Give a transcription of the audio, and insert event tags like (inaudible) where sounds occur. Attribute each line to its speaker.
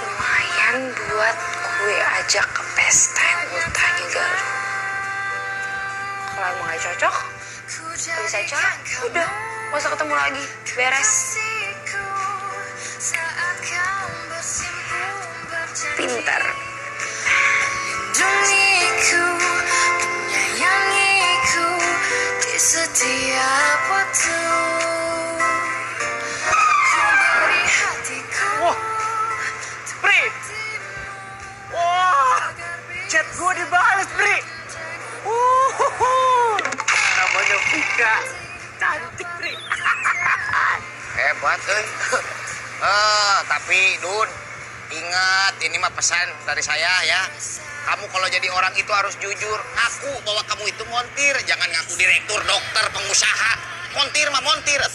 Speaker 1: lumayan buat gue ajak ke pesta yang ultanya Garut kalau emang gak cocok bisa cocok udah gak usah ketemu lagi. Beres. Pintar.
Speaker 2: Setiap waktu.
Speaker 3: Gue dibales. Uh, namanya Vika. Cantik, Pri. (laughs)
Speaker 4: Hebat, eh. (laughs) Eh, tapi Dun, ingat ini mah pesan dari saya ya. Kamu kalau jadi orang itu harus jujur. Ngaku bahwa kamu itu montir, jangan ngaku direktur, dokter, pengusaha. Montir mah montir.